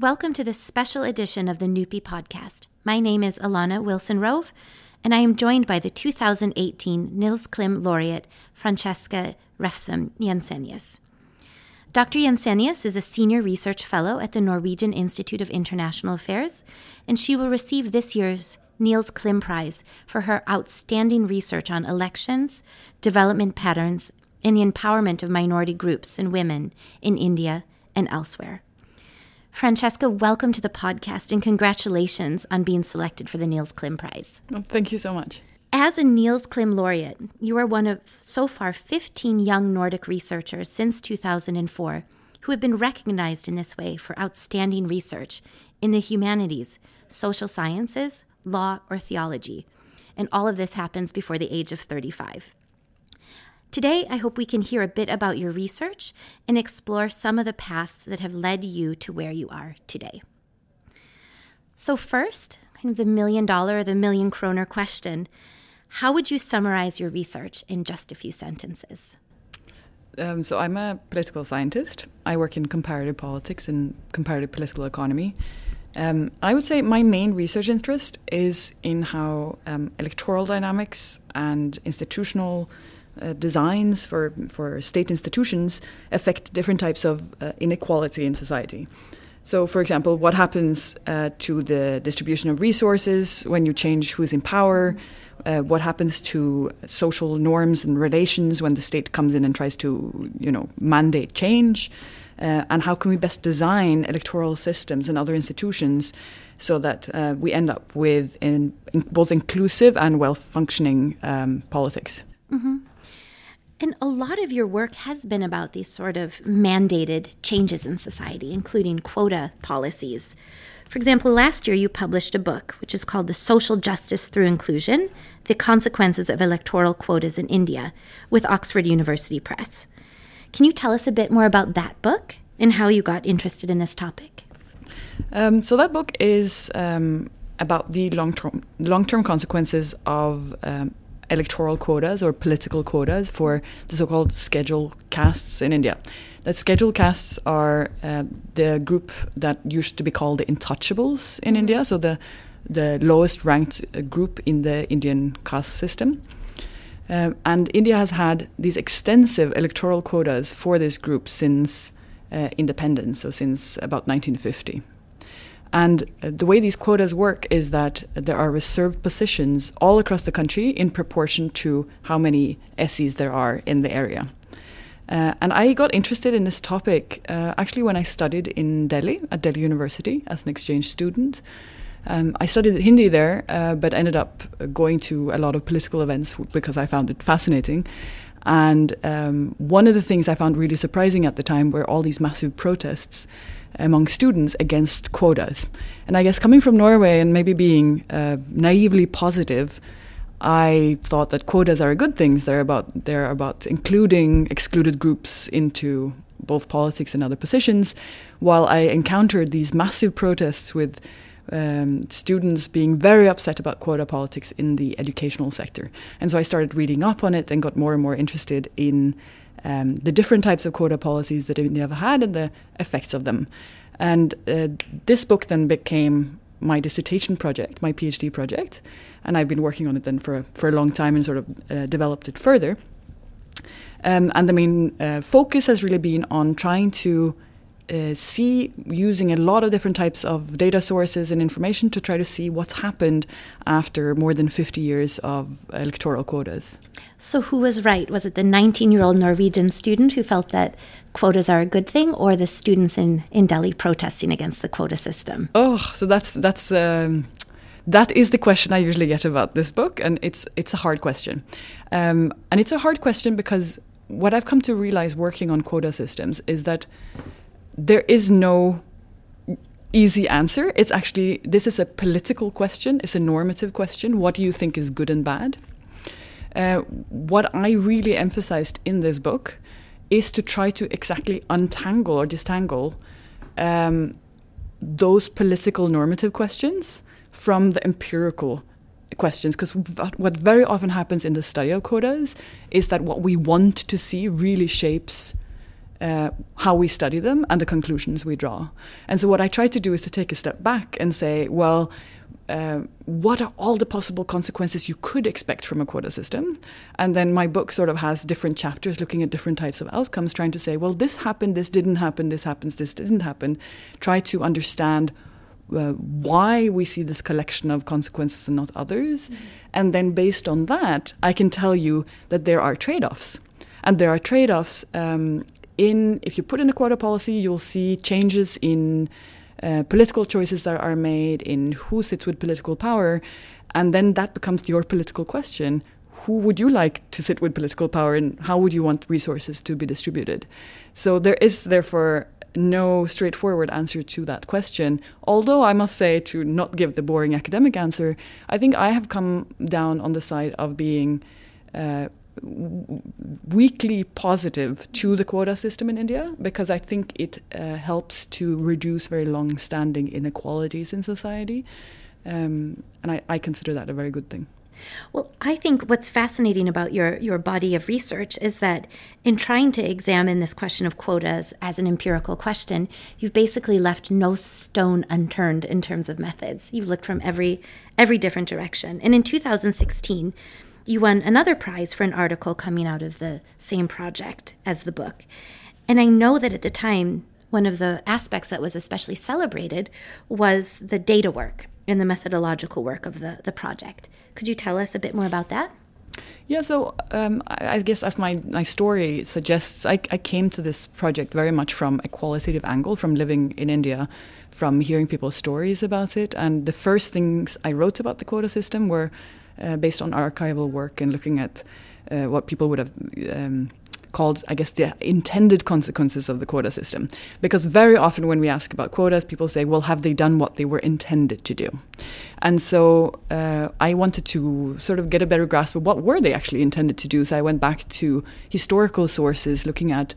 Welcome to this special edition of the NUPI podcast. My name is Elana Wilson Rowe, and I am joined by the 2018 Nils Klim laureate Francesca Refsum Jensenius. Dr. Jensenius is a senior research fellow at the Norwegian Institute of International Affairs, and she will receive this year's Nils Klim Prize for her outstanding research on elections, development patterns, and the empowerment of minority groups and women in India and elsewhere. Francesca, welcome to the podcast and congratulations on being selected for the Nils Klim Prize. Oh, thank you so much. As a Nils Klim laureate, you are one of so far 15 young Nordic researchers since 2004 who have been recognized in this way for outstanding research in the humanities, social sciences, law, or theology. And all of this happens before the age of 35. Today, I hope we can hear a bit about your research and explore some of the paths that have led you to where you are today. So, first, kind of the million dollar, or the million kroner question how would you summarize your research in just a few sentences? Um, so, I'm a political scientist. I work in comparative politics and comparative political economy. Um, I would say my main research interest is in how um, electoral dynamics and institutional uh, designs for, for state institutions affect different types of uh, inequality in society. So, for example, what happens uh, to the distribution of resources when you change who's in power? Uh, what happens to social norms and relations when the state comes in and tries to, you know, mandate change? Uh, and how can we best design electoral systems and other institutions so that uh, we end up with in, in both inclusive and well-functioning um, politics? Mm-hmm. And a lot of your work has been about these sort of mandated changes in society, including quota policies. For example, last year you published a book which is called The Social Justice Through Inclusion The Consequences of Electoral Quotas in India with Oxford University Press. Can you tell us a bit more about that book and how you got interested in this topic? Um, so, that book is um, about the long term long term consequences of um, electoral quotas or political quotas for the so-called schedule castes in India. The schedule castes are uh, the group that used to be called the intouchables in India, so the the lowest ranked uh, group in the Indian caste system. Uh, and India has had these extensive electoral quotas for this group since uh, independence, so since about 1950. And the way these quotas work is that there are reserved positions all across the country in proportion to how many SCs there are in the area. Uh, and I got interested in this topic uh, actually when I studied in Delhi at Delhi University as an exchange student. Um, I studied Hindi there, uh, but ended up going to a lot of political events because I found it fascinating. And um, one of the things I found really surprising at the time were all these massive protests among students against quotas. And I guess coming from Norway and maybe being uh, naively positive, I thought that quotas are good things. They're about they're about including excluded groups into both politics and other positions. While I encountered these massive protests with um, students being very upset about quota politics in the educational sector, and so I started reading up on it and got more and more interested in um, the different types of quota policies that India have had and the effects of them. And uh, this book then became my dissertation project, my PhD project, and I've been working on it then for a, for a long time and sort of uh, developed it further. Um, and the main uh, focus has really been on trying to uh, see using a lot of different types of data sources and information to try to see what's happened after more than 50 years of electoral quotas. So, who was right? Was it the 19 year old Norwegian student who felt that quotas are a good thing, or the students in, in Delhi protesting against the quota system? Oh, so that's, that's, um, that is the question I usually get about this book, and it's, it's a hard question. Um, and it's a hard question because what I've come to realize working on quota systems is that there is no easy answer. It's actually, this is a political question, it's a normative question. What do you think is good and bad? Uh, what I really emphasized in this book is to try to exactly untangle or distangle um, those political normative questions from the empirical questions because what very often happens in the study of quotas is that what we want to see really shapes uh, how we study them and the conclusions we draw. And so, what I try to do is to take a step back and say, well, uh, what are all the possible consequences you could expect from a quota system? And then my book sort of has different chapters looking at different types of outcomes, trying to say, well, this happened, this didn't happen, this happens, this didn't happen. Try to understand uh, why we see this collection of consequences and not others. Mm-hmm. And then based on that, I can tell you that there are trade offs. And there are trade offs um, in, if you put in a quota policy, you'll see changes in uh, political choices that are made, in who sits with political power. And then that becomes your political question. Who would you like to sit with political power and how would you want resources to be distributed? So there is therefore no straightforward answer to that question. Although I must say, to not give the boring academic answer, I think I have come down on the side of being uh, weakly positive to the quota system in India because I think it uh, helps to reduce very long standing inequalities in society. Um, and I, I consider that a very good thing. Well, I think what's fascinating about your, your body of research is that in trying to examine this question of quotas as an empirical question, you've basically left no stone unturned in terms of methods. You've looked from every every different direction. And in 2016, you won another prize for an article coming out of the same project as the book. And I know that at the time, one of the aspects that was especially celebrated was the data work and the methodological work of the, the project. Could you tell us a bit more about that? Yeah, so um, I, guess as my, my story suggests, I, I came to this project very much from a qualitative angle, from living in India, from hearing people's stories about it. And the first things I wrote about the quota system were uh, based on archival work and looking at uh, what people would have um, called, I guess, the intended consequences of the quota system. Because very often when we ask about quotas, people say, well, have they done what they were intended to do? And so uh, I wanted to sort of get a better grasp of what were they actually intended to do. So I went back to historical sources looking at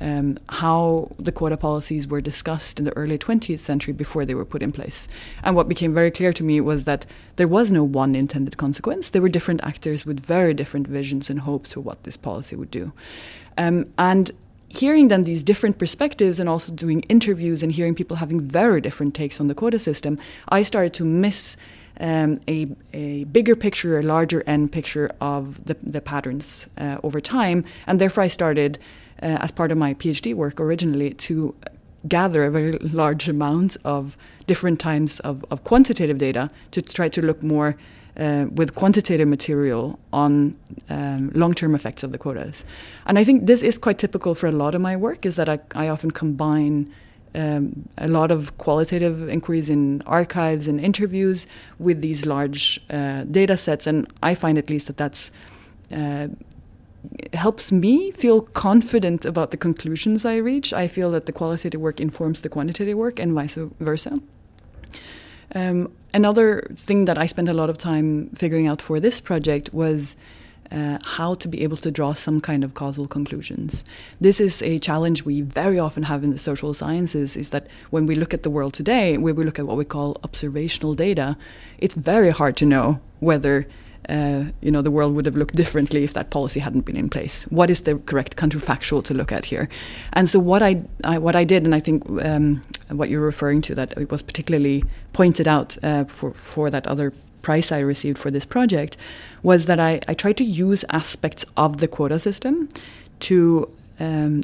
um, how the quota policies were discussed in the early 20th century before they were put in place. And what became very clear to me was that there was no one intended consequence. There were different actors with very different visions and hopes for what this policy would do. Um, and hearing then these different perspectives and also doing interviews and hearing people having very different takes on the quota system, I started to miss um, a, a bigger picture, a larger end picture of the, the patterns uh, over time. And therefore, I started as part of my PhD work originally to gather a very large amount of different types of, of quantitative data to try to look more uh, with quantitative material on um, long-term effects of the quotas. And I think this is quite typical for a lot of my work is that I, I often combine um, a lot of qualitative inquiries in archives and interviews with these large uh, data sets. And I find at least that that's uh, helps me feel confident about the conclusions I reach. I feel that the qualitative work informs the quantitative work and vice versa. Um, another thing that I spent a lot of time figuring out for this project was uh, how to be able to draw some kind of causal conclusions. This is a challenge we very often have in the social sciences is that when we look at the world today, where we look at what we call observational data, it's very hard to know whether uh, you know, the world would have looked differently if that policy hadn't been in place. What is the correct counterfactual to look at here? And so what I, I what I did, and I think um, what you're referring to, that it was particularly pointed out uh, for for that other prize I received for this project, was that I, I tried to use aspects of the quota system to um,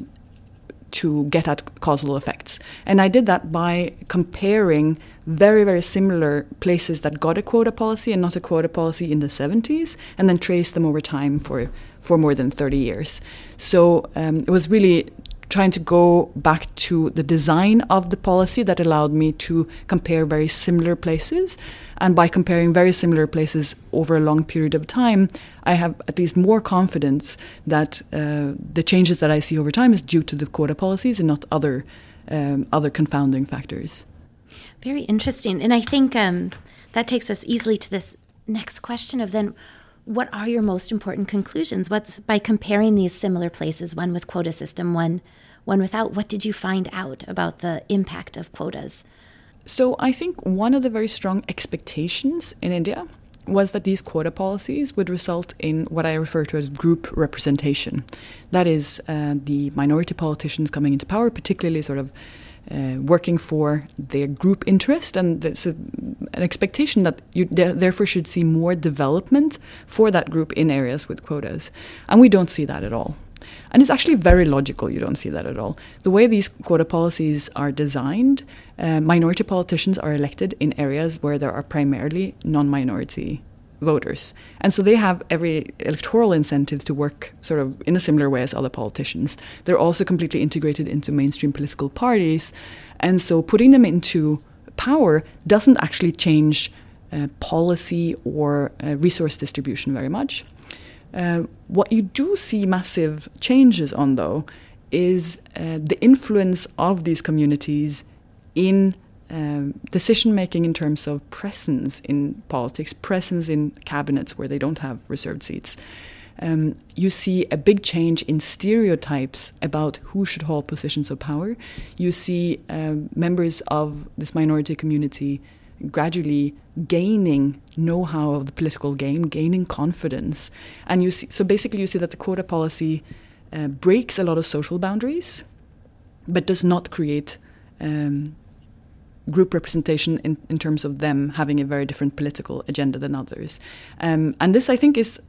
to get at causal effects. And I did that by comparing very, very similar places that got a quota policy and not a quota policy in the 70s, and then traced them over time for, for more than 30 years. So um, it was really trying to go back to the design of the policy that allowed me to compare very similar places. And by comparing very similar places over a long period of time, I have at least more confidence that uh, the changes that I see over time is due to the quota policies and not other um, other confounding factors. Very interesting, and I think um, that takes us easily to this next question of then what are your most important conclusions? What's by comparing these similar places, one with quota system, one one without, what did you find out about the impact of quotas? So I think one of the very strong expectations in India was that these quota policies would result in what I refer to as group representation. That is, uh, the minority politicians coming into power, particularly sort of uh, working for their group interest, and a, an expectation that you therefore should see more development for that group in areas with quotas. And we don't see that at all. And it's actually very logical, you don't see that at all. The way these quota policies are designed, uh, minority politicians are elected in areas where there are primarily non minority voters. And so they have every electoral incentive to work sort of in a similar way as other politicians. They're also completely integrated into mainstream political parties. And so putting them into power doesn't actually change uh, policy or uh, resource distribution very much. Uh, what you do see massive changes on, though, is uh, the influence of these communities in um, decision making in terms of presence in politics, presence in cabinets where they don't have reserved seats. Um, you see a big change in stereotypes about who should hold positions of power. You see um, members of this minority community gradually gaining know-how of the political game, gaining confidence, and you see. So basically, you see that the quota policy uh, breaks a lot of social boundaries, but does not create um, group representation in, in terms of them having a very different political agenda than others. Um, and this, I think, is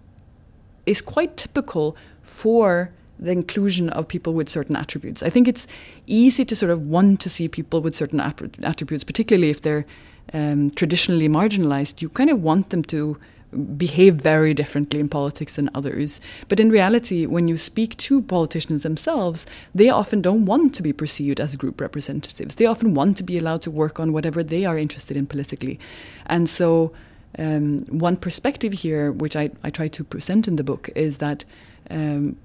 is quite typical for the inclusion of people with certain attributes. I think it's easy to sort of want to see people with certain attributes, particularly if they're um, traditionally marginalized. You kind of want them to behave very differently in politics than others. But in reality, when you speak to politicians themselves, they often don't want to be perceived as group representatives. They often want to be allowed to work on whatever they are interested in politically. And so, um, one perspective here, which I, I try to present in the book, is that um,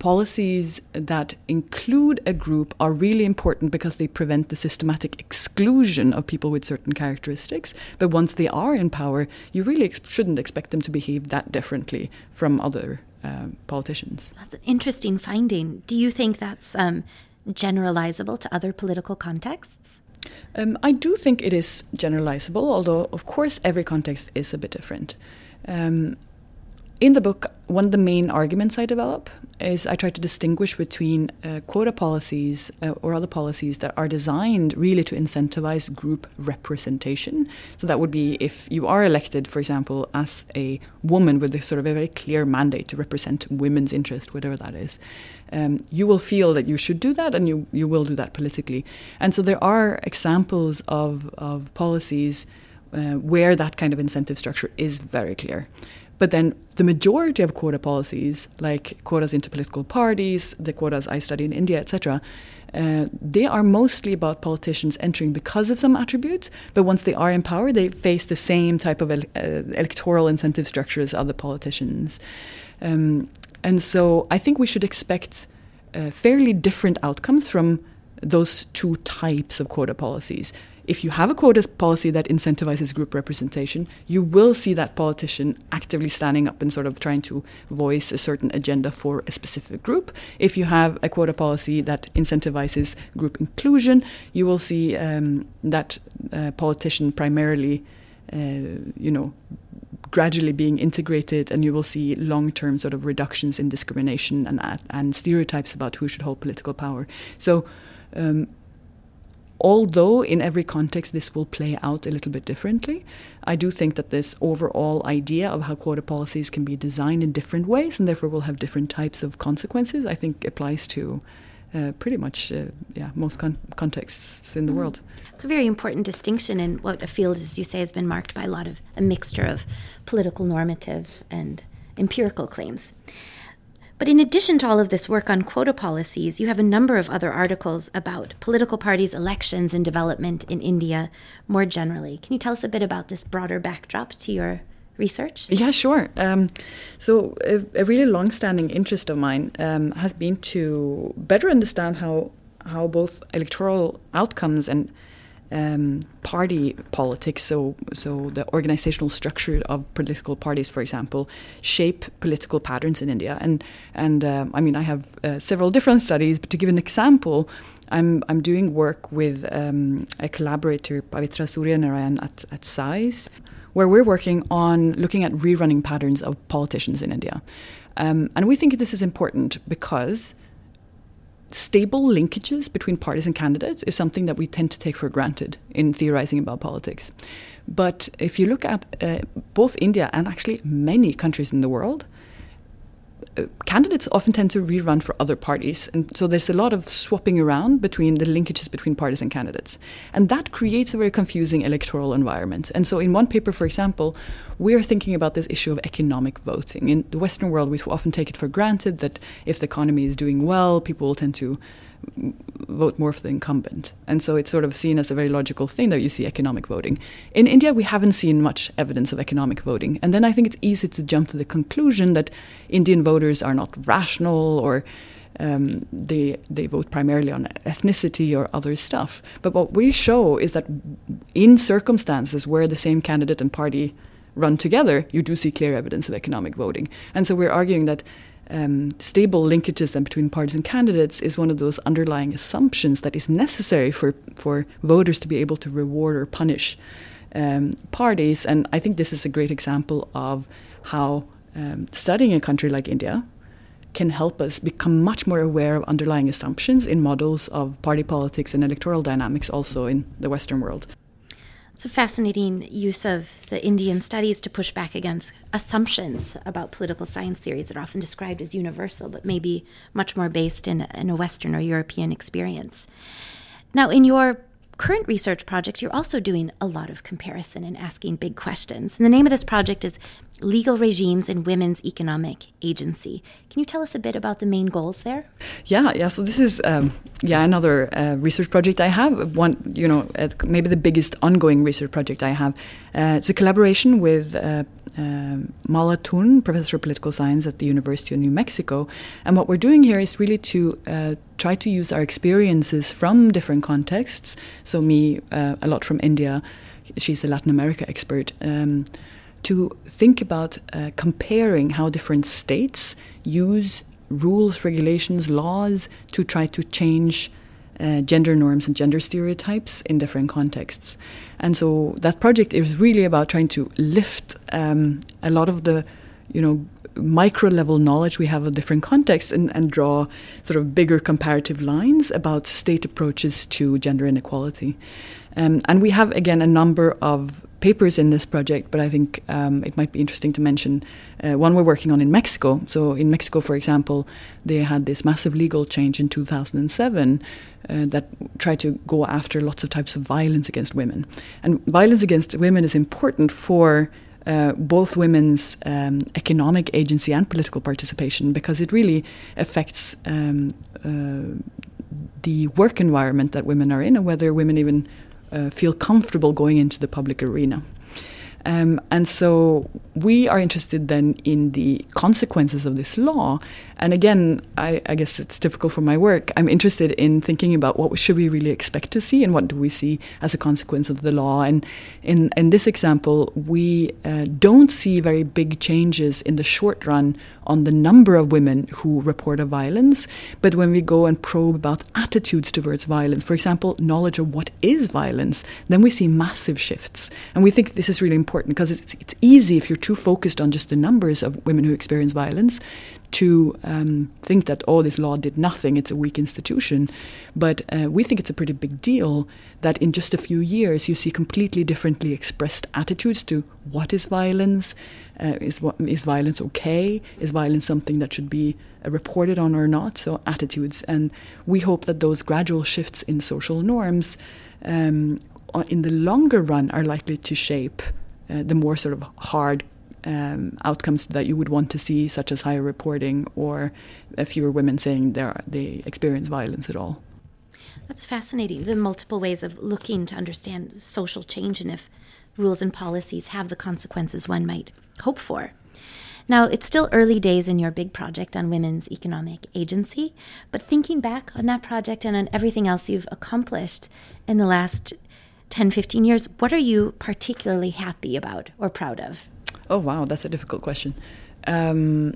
policies that include a group are really important because they prevent the systematic exclusion of people with certain characteristics. But once they are in power, you really ex- shouldn't expect them to behave that differently from other uh, politicians. That's an interesting finding. Do you think that's um, generalizable to other political contexts? Um, I do think it is generalizable, although, of course, every context is a bit different. Um, in the book, one of the main arguments I develop is I try to distinguish between uh, quota policies uh, or other policies that are designed really to incentivize group representation. So that would be if you are elected, for example, as a woman with a sort of a very clear mandate to represent women's interest, whatever that is, um, you will feel that you should do that and you, you will do that politically. And so there are examples of, of policies uh, where that kind of incentive structure is very clear. But then the majority of quota policies, like quotas into political parties, the quotas I study in India, etc., uh, they are mostly about politicians entering because of some attributes, but once they are in power, they face the same type of uh, electoral incentive structure as other politicians. Um, and so I think we should expect uh, fairly different outcomes from those two types of quota policies if you have a quota policy that incentivizes group representation, you will see that politician actively standing up and sort of trying to voice a certain agenda for a specific group. If you have a quota policy that incentivizes group inclusion, you will see um, that uh, politician primarily, uh, you know, gradually being integrated, and you will see long-term sort of reductions in discrimination and and stereotypes about who should hold political power. So. Um, although in every context this will play out a little bit differently, I do think that this overall idea of how quota policies can be designed in different ways and therefore will have different types of consequences, I think applies to uh, pretty much uh, yeah most con- contexts in the mm. world. It's a very important distinction in what a field, as you say, has been marked by a lot of a mixture of political normative and empirical claims. But in addition to all of this work on quota policies, you have a number of other articles about political parties, elections, and development in India more generally. Can you tell us a bit about this broader backdrop to your research? Yeah, sure. Um, so, a, a, really long-standing interest of mine um, has been to better understand how how both electoral outcomes and um, party politics, so so the organizational structure of political parties, for example, shape political patterns in India. And and um, I mean, I have uh, several different studies, but to give an example, I'm I'm doing work with um, a collaborator, Pavitra Suryanarayan at at SAIS. where we're working on looking at rerunning patterns of politicians in India. Um, and we think this is important because stable linkages between parties and candidates is something that we tend to take for granted in theorizing about politics. But if you look at uh, both India and actually many countries in the world, candidates often tend to rerun for other parties. And so there's a lot of swapping around between the linkages between parties and candidates. And that creates a very confusing electoral environment. And so in one paper, for example, we're thinking about this issue of economic voting. In the Western world, we often take it for granted that if the economy is doing well, people will tend to vote more for the incumbent. And so it's sort of seen as a very logical thing that you see economic voting. In India, we haven't seen much evidence of economic voting. And then I think it's easy to jump to the conclusion that Indian voters are not rational or um, they, they vote primarily on ethnicity or other stuff. But what we show is that in circumstances where the same candidate and party run together, you do see clear evidence of economic voting. And so we're arguing that um, stable linkages then between parties and candidates is one of those underlying assumptions that is necessary for, for voters to be able to reward or punish um, parties. And I think this is a great example of how um, studying a country like India can help us become much more aware of underlying assumptions in models of party politics and electoral dynamics also in the Western world. It's a fascinating use of the Indian studies to push back against assumptions about political science theories that are often described as universal, but maybe much more based in, in a Western or European experience. Now, in your current research project, you're also doing a lot of comparison and asking big questions. And the name of this project is Legal Regimes in Women's Economic Agency. Can you tell us a bit about the main goals there? Yeah, yeah. So this is um, yeah another uh, research project I have. One, you know, uh, maybe the biggest ongoing research project I have. Uh, it's a collaboration with. Uh, um, Mala Htun, professor of political science at the University of New Mexico. And what we're doing here is really to uh, try to use our experiences from different contexts. So, me, uh, a lot from India, she's a Latin America expert. Um, to think about uh, comparing how different states use rules, regulations, laws to try to change uh, gender norms and gender stereotypes in different contexts. And so that project is really about trying to lift um, a lot of the, you know, micro level knowledge we have of different contexts and, and draw sort of bigger comparative lines about state approaches to gender inequality. Um, and we have, again, a number of papers in this project, but I think um, it might be interesting to mention uh, one we're working on in Mexico. So, in Mexico, for example, they had this massive legal change in 2007 uh, that tried to go after lots of types of violence against women. And violence against women is important for uh, both women's um, economic agency and political participation because it really affects um, uh, the work environment that women are in and whether women even uh, feel comfortable going into the public arena. Um, and so we are interested then in the consequences of this law. And again, I, I, guess it's difficult for my work. I'm interested in thinking about what should we really expect to see and what do we see as a consequence of the law. And in, in this example, we uh, don't see very big changes in the short run on the number of women who report a violence. But when we go and probe about attitudes towards violence, for example, knowledge of what is violence, then we see massive shifts. And we think this is really important because it's, it's easy if you're too focused on just the numbers of women who experience violence to um, think that, oh, this law did nothing, it's a weak institution. But uh, we think it's a pretty big deal that in just a few years you see completely differently expressed attitudes to what is violence, uh, is, what, is violence okay, is violence something that should be uh, reported on or not, so attitudes. And we hope that those gradual shifts in social norms um, in the longer run are likely to shape uh, the more sort of hard um, outcomes that you would want to see, such as higher reporting or fewer women saying they experience violence at all. That's fascinating. The multiple ways of looking to understand social change and if rules and policies have the consequences one might hope for. Now, it's still early days in your big project on women's economic agency, but thinking back on that project and on everything else you've accomplished in the last 10, 15 years, what are you particularly happy about or proud of? Oh, wow, that's a difficult question. Um,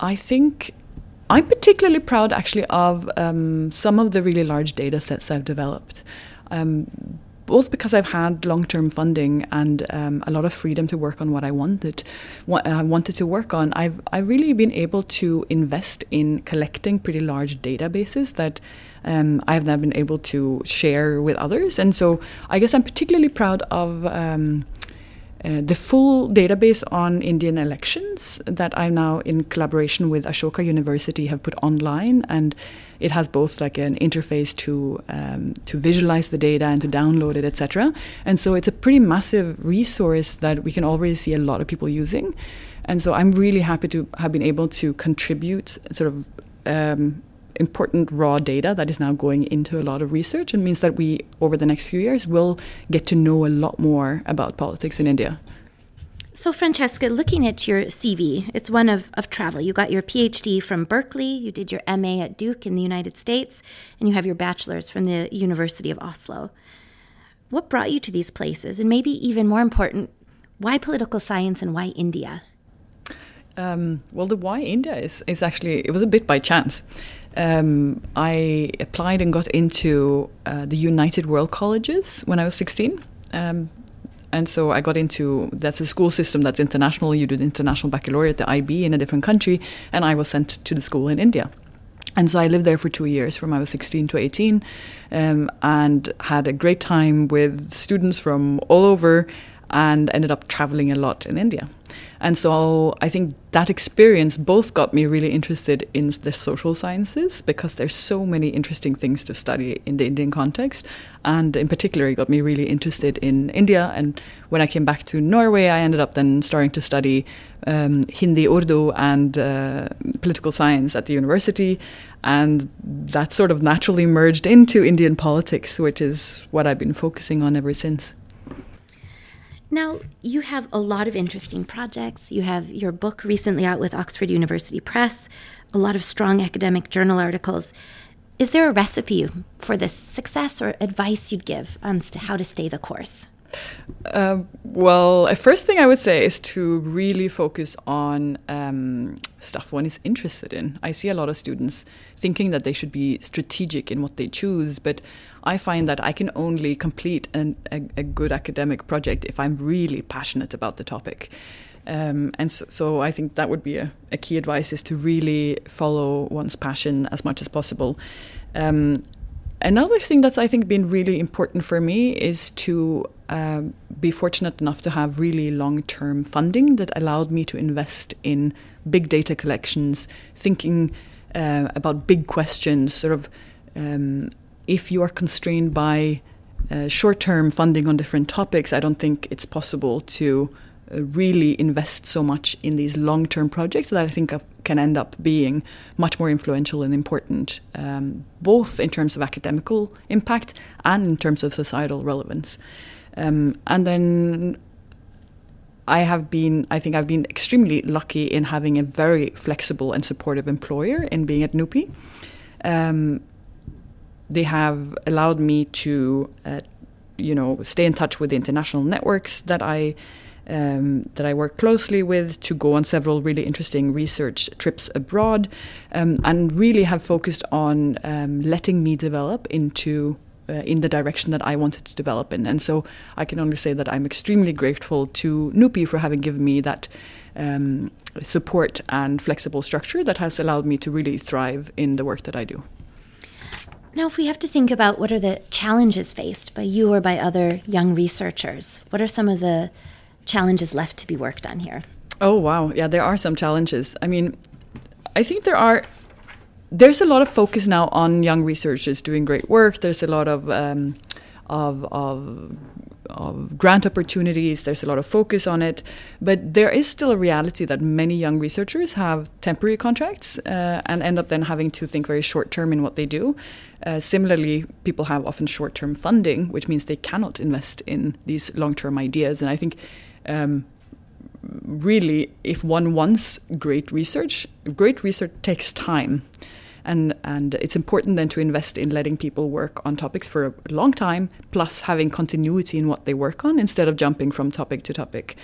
I think I'm particularly proud actually of um, some of the really large data sets I've developed. Um, both because I've had long term funding and um, a lot of freedom to work on what I wanted, what I wanted to work on. I've I've really been able to invest in collecting pretty large databases that. Um, I've now been able to share with others, and so I guess I'm particularly proud of um, uh, the full database on Indian elections that I'm now, in collaboration with Ashoka University, have put online, and it has both like an interface to um, to visualize the data and to download it, etc. And so it's a pretty massive resource that we can already see a lot of people using. And so I'm really happy to have been able to contribute sort of um, important raw data that is now going into a lot of research and means that we, over the next few years, will get to know a lot more about politics in India. So, Francesca, looking at your CV, it's one of, of travel. You got your PhD from Berkeley, you did your MA at Duke in the United States, and you have your bachelor's from the University of Oslo. What brought you to these places? And maybe even more important, why political science and why India? Um, well, the why India is, is actually, it was a bit by chance. Um, I applied and got into uh, the United World Colleges when I was 16. Um, and so I got into that's a school system that's international. You do the international baccalaureate, the IB, in a different country, and I was sent to the school in India. And so I lived there for two years, from I was 16 to 18, um, and had a great time with students from all over, and ended up traveling a lot in India. And so I think that experience both got me really interested in the social sciences because there's so many interesting things to study in the Indian context. And in particular, it got me really interested in India. And when I came back to Norway, I ended up then starting to study um, Hindi, Urdu, and uh, political science at the university. And that sort of naturally merged into Indian politics, which is what I've been focusing on ever since. Now, you have a lot of interesting projects. You have your book recently out with Oxford University Press, a lot of strong academic journal articles. Is there a recipe for this success or advice you'd give on how to stay the course? Uh, well, first thing I would say is to really focus on um, stuff one is interested in. I see a lot of students thinking that they should be strategic in what they choose, but I find that I can only complete an, a, a, good academic project if I'm really passionate about the topic. Um, and so, so, I think that would be a, a, key advice is to really follow one's passion as much as possible. Um, another thing that's I think been really important for me is to um, be fortunate enough to have really long-term funding that allowed me to invest in big data collections, thinking uh, about big questions, sort of um, if you are constrained by uh, short term funding on different topics, I don't think it's possible to uh, really invest so much in these long term projects that I think can end up being much more influential and important, um, both in terms of academical impact and in terms of societal relevance. Um, and then I have been, I think I've been extremely lucky in having a very flexible and supportive employer in being at NUPI. Um, they have allowed me to, uh, you know, stay in touch with the international networks that I um, that I work closely with to go on several really interesting research trips abroad, um, and really have focused on um, letting me develop into. Uh, in the direction that I wanted to develop in. And so I can only say that I'm extremely grateful to NUPI for having given me that um, support and flexible structure that has allowed me to really thrive in the work that I do. Now, if we have to think about what are the challenges faced by you or by other young researchers, what are some of the challenges left to be worked on here? Oh, wow. Yeah, there are some challenges. I mean, I think there are. There's a lot of focus now on young researchers doing great work. There's a lot of um, of, of of grant opportunities. There's a lot of focus on it, but there is still a reality that many young researchers have temporary contracts uh, and end up then having to think very short term in what they do. Uh, similarly, people have often short term funding, which means they cannot invest in these long term ideas. And I think. Um, really, if one wants great research, great research takes time and and it's important then to invest in letting people work on topics for a long time, plus having continuity in what they work on instead of jumping from topic to topic.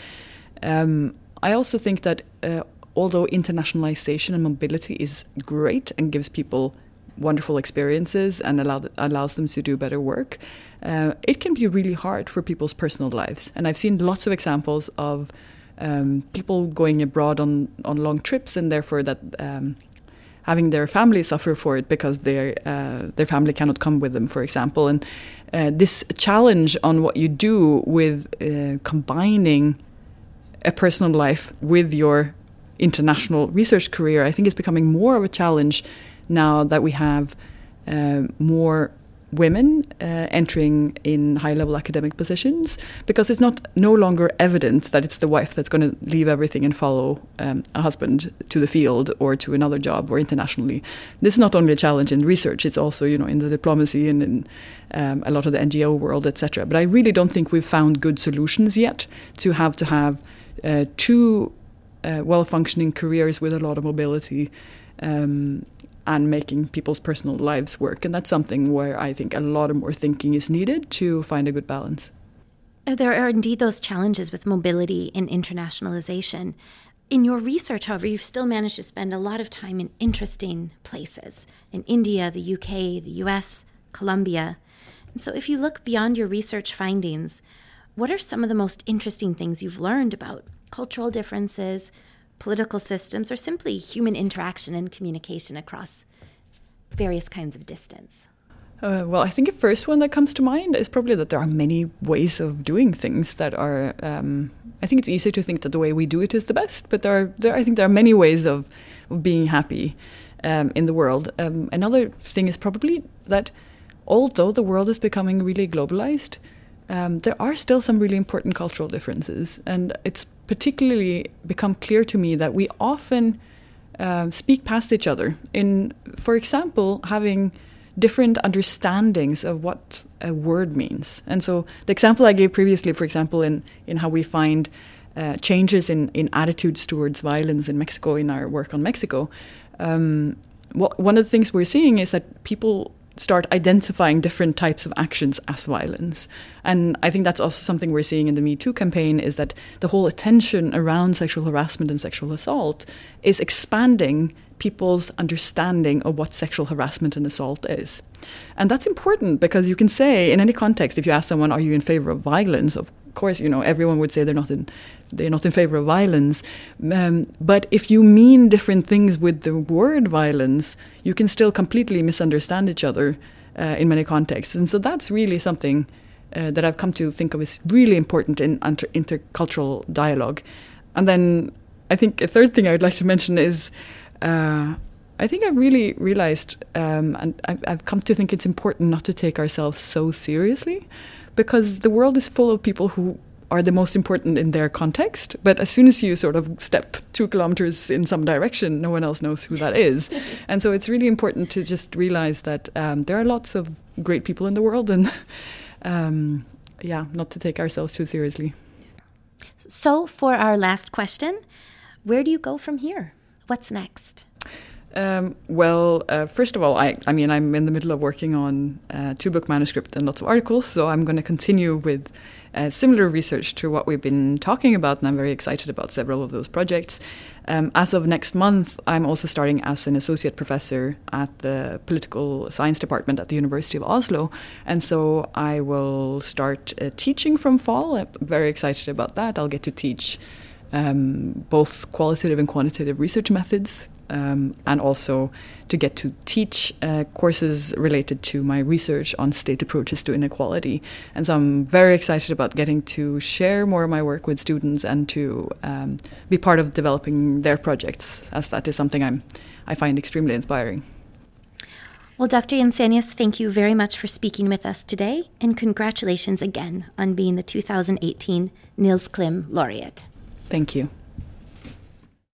Um, I also think that uh, although internationalization and mobility is great and gives people wonderful experiences and allow allows them to do better work, uh, it can be really hard for people's personal lives. And I've seen lots of examples of um, people going abroad on, on long trips and therefore that um, having their family suffer for it because their uh, their family cannot come with them, for example. And uh, this challenge on what you do with uh, combining a personal life with your international research career, I think is becoming more of a challenge now that we have uh, more women uh, entering in high level academic positions because it's not no longer evident that it's the wife that's going to leave everything and follow um, a husband to the field or to another job or internationally. This is not only a challenge in research; it's also you know in the diplomacy and in um, a lot of the NGO world, etc. But I really don't think we've found good solutions yet to have to have uh, two uh, well functioning careers with a lot of mobility. Um, and making people's personal lives work. And that's something where I think a lot of more thinking is needed to find a good balance. Uh, there are indeed those challenges with mobility and internationalization. In your research, however, you've still managed to spend a lot of time in interesting places in India, the UK, the US, Colombia. And so, if you look beyond your research findings, what are some of the most interesting things you've learned about cultural differences, political systems, or simply human interaction and communication across various kinds of distance? Uh, well, I think the first one that comes to mind is probably that there are many ways of doing things that are. Um, I think it's easy to think that the way we do it is the best, but there are, there, I think there are many ways of, of being happy um, in the world. Um, another thing is probably that although the world is becoming really globalized, um, there are still some really important cultural differences, and it's particularly become clear to me that we often uh, speak past each other. In, for example, having different understandings of what a word means. And so the example I gave previously, for example, in, in how we find uh, changes in, in attitudes towards violence in Mexico in our work on Mexico, um, what, one of the things we're seeing is that people start identifying different types of actions as violence. And I think that's also something we're seeing in the Me Too campaign is that the whole attention around sexual harassment and sexual assault is expanding people's understanding of what sexual harassment and assault is. And that's important because you can say in any context, if you ask someone, are you in favor of violence? Of course, you know, everyone would say they're not in they're not in favor of violence. Um, but if you mean different things with the word violence, you can still completely misunderstand each other uh, in many contexts. And so that's really something uh, that I've come to think of as really important in inter- intercultural dialogue. And then I think a third thing I would like to mention is uh, I think I've really realized, um, and I've, I've come to think it's important not to take ourselves so seriously because the world is full of people who are the most important in their context. But as soon as you sort of step two kilometers in some direction, no one else knows who that is. and so it's really important to just realize that um, there are lots of great people in the world, and um, yeah, not to take ourselves too seriously. So, for our last question, where do you go from here? What's next? Um, well, uh, first of all, I, I mean, I'm in the middle of working on uh, two book manuscript and lots of articles, so I'm going to continue with uh, similar research to what we've been talking about, and I'm very excited about several of those projects. Um, as of next month, I'm also starting as an associate professor at the political science department at the University of Oslo, and so I will start uh, teaching from fall. I'm very excited about that. I'll get to teach um, both qualitative and quantitative research methods um, and also to get to teach uh, courses related to my research on state approaches to inequality. And so I'm very excited about getting to share more of my work with students and to um, be part of developing their projects, as that is something I'm, I find extremely inspiring. Well, Dr. Jensenius, thank you very much for speaking with us today, and congratulations again on being the 2018 Nils Klim Laureate. Thank you.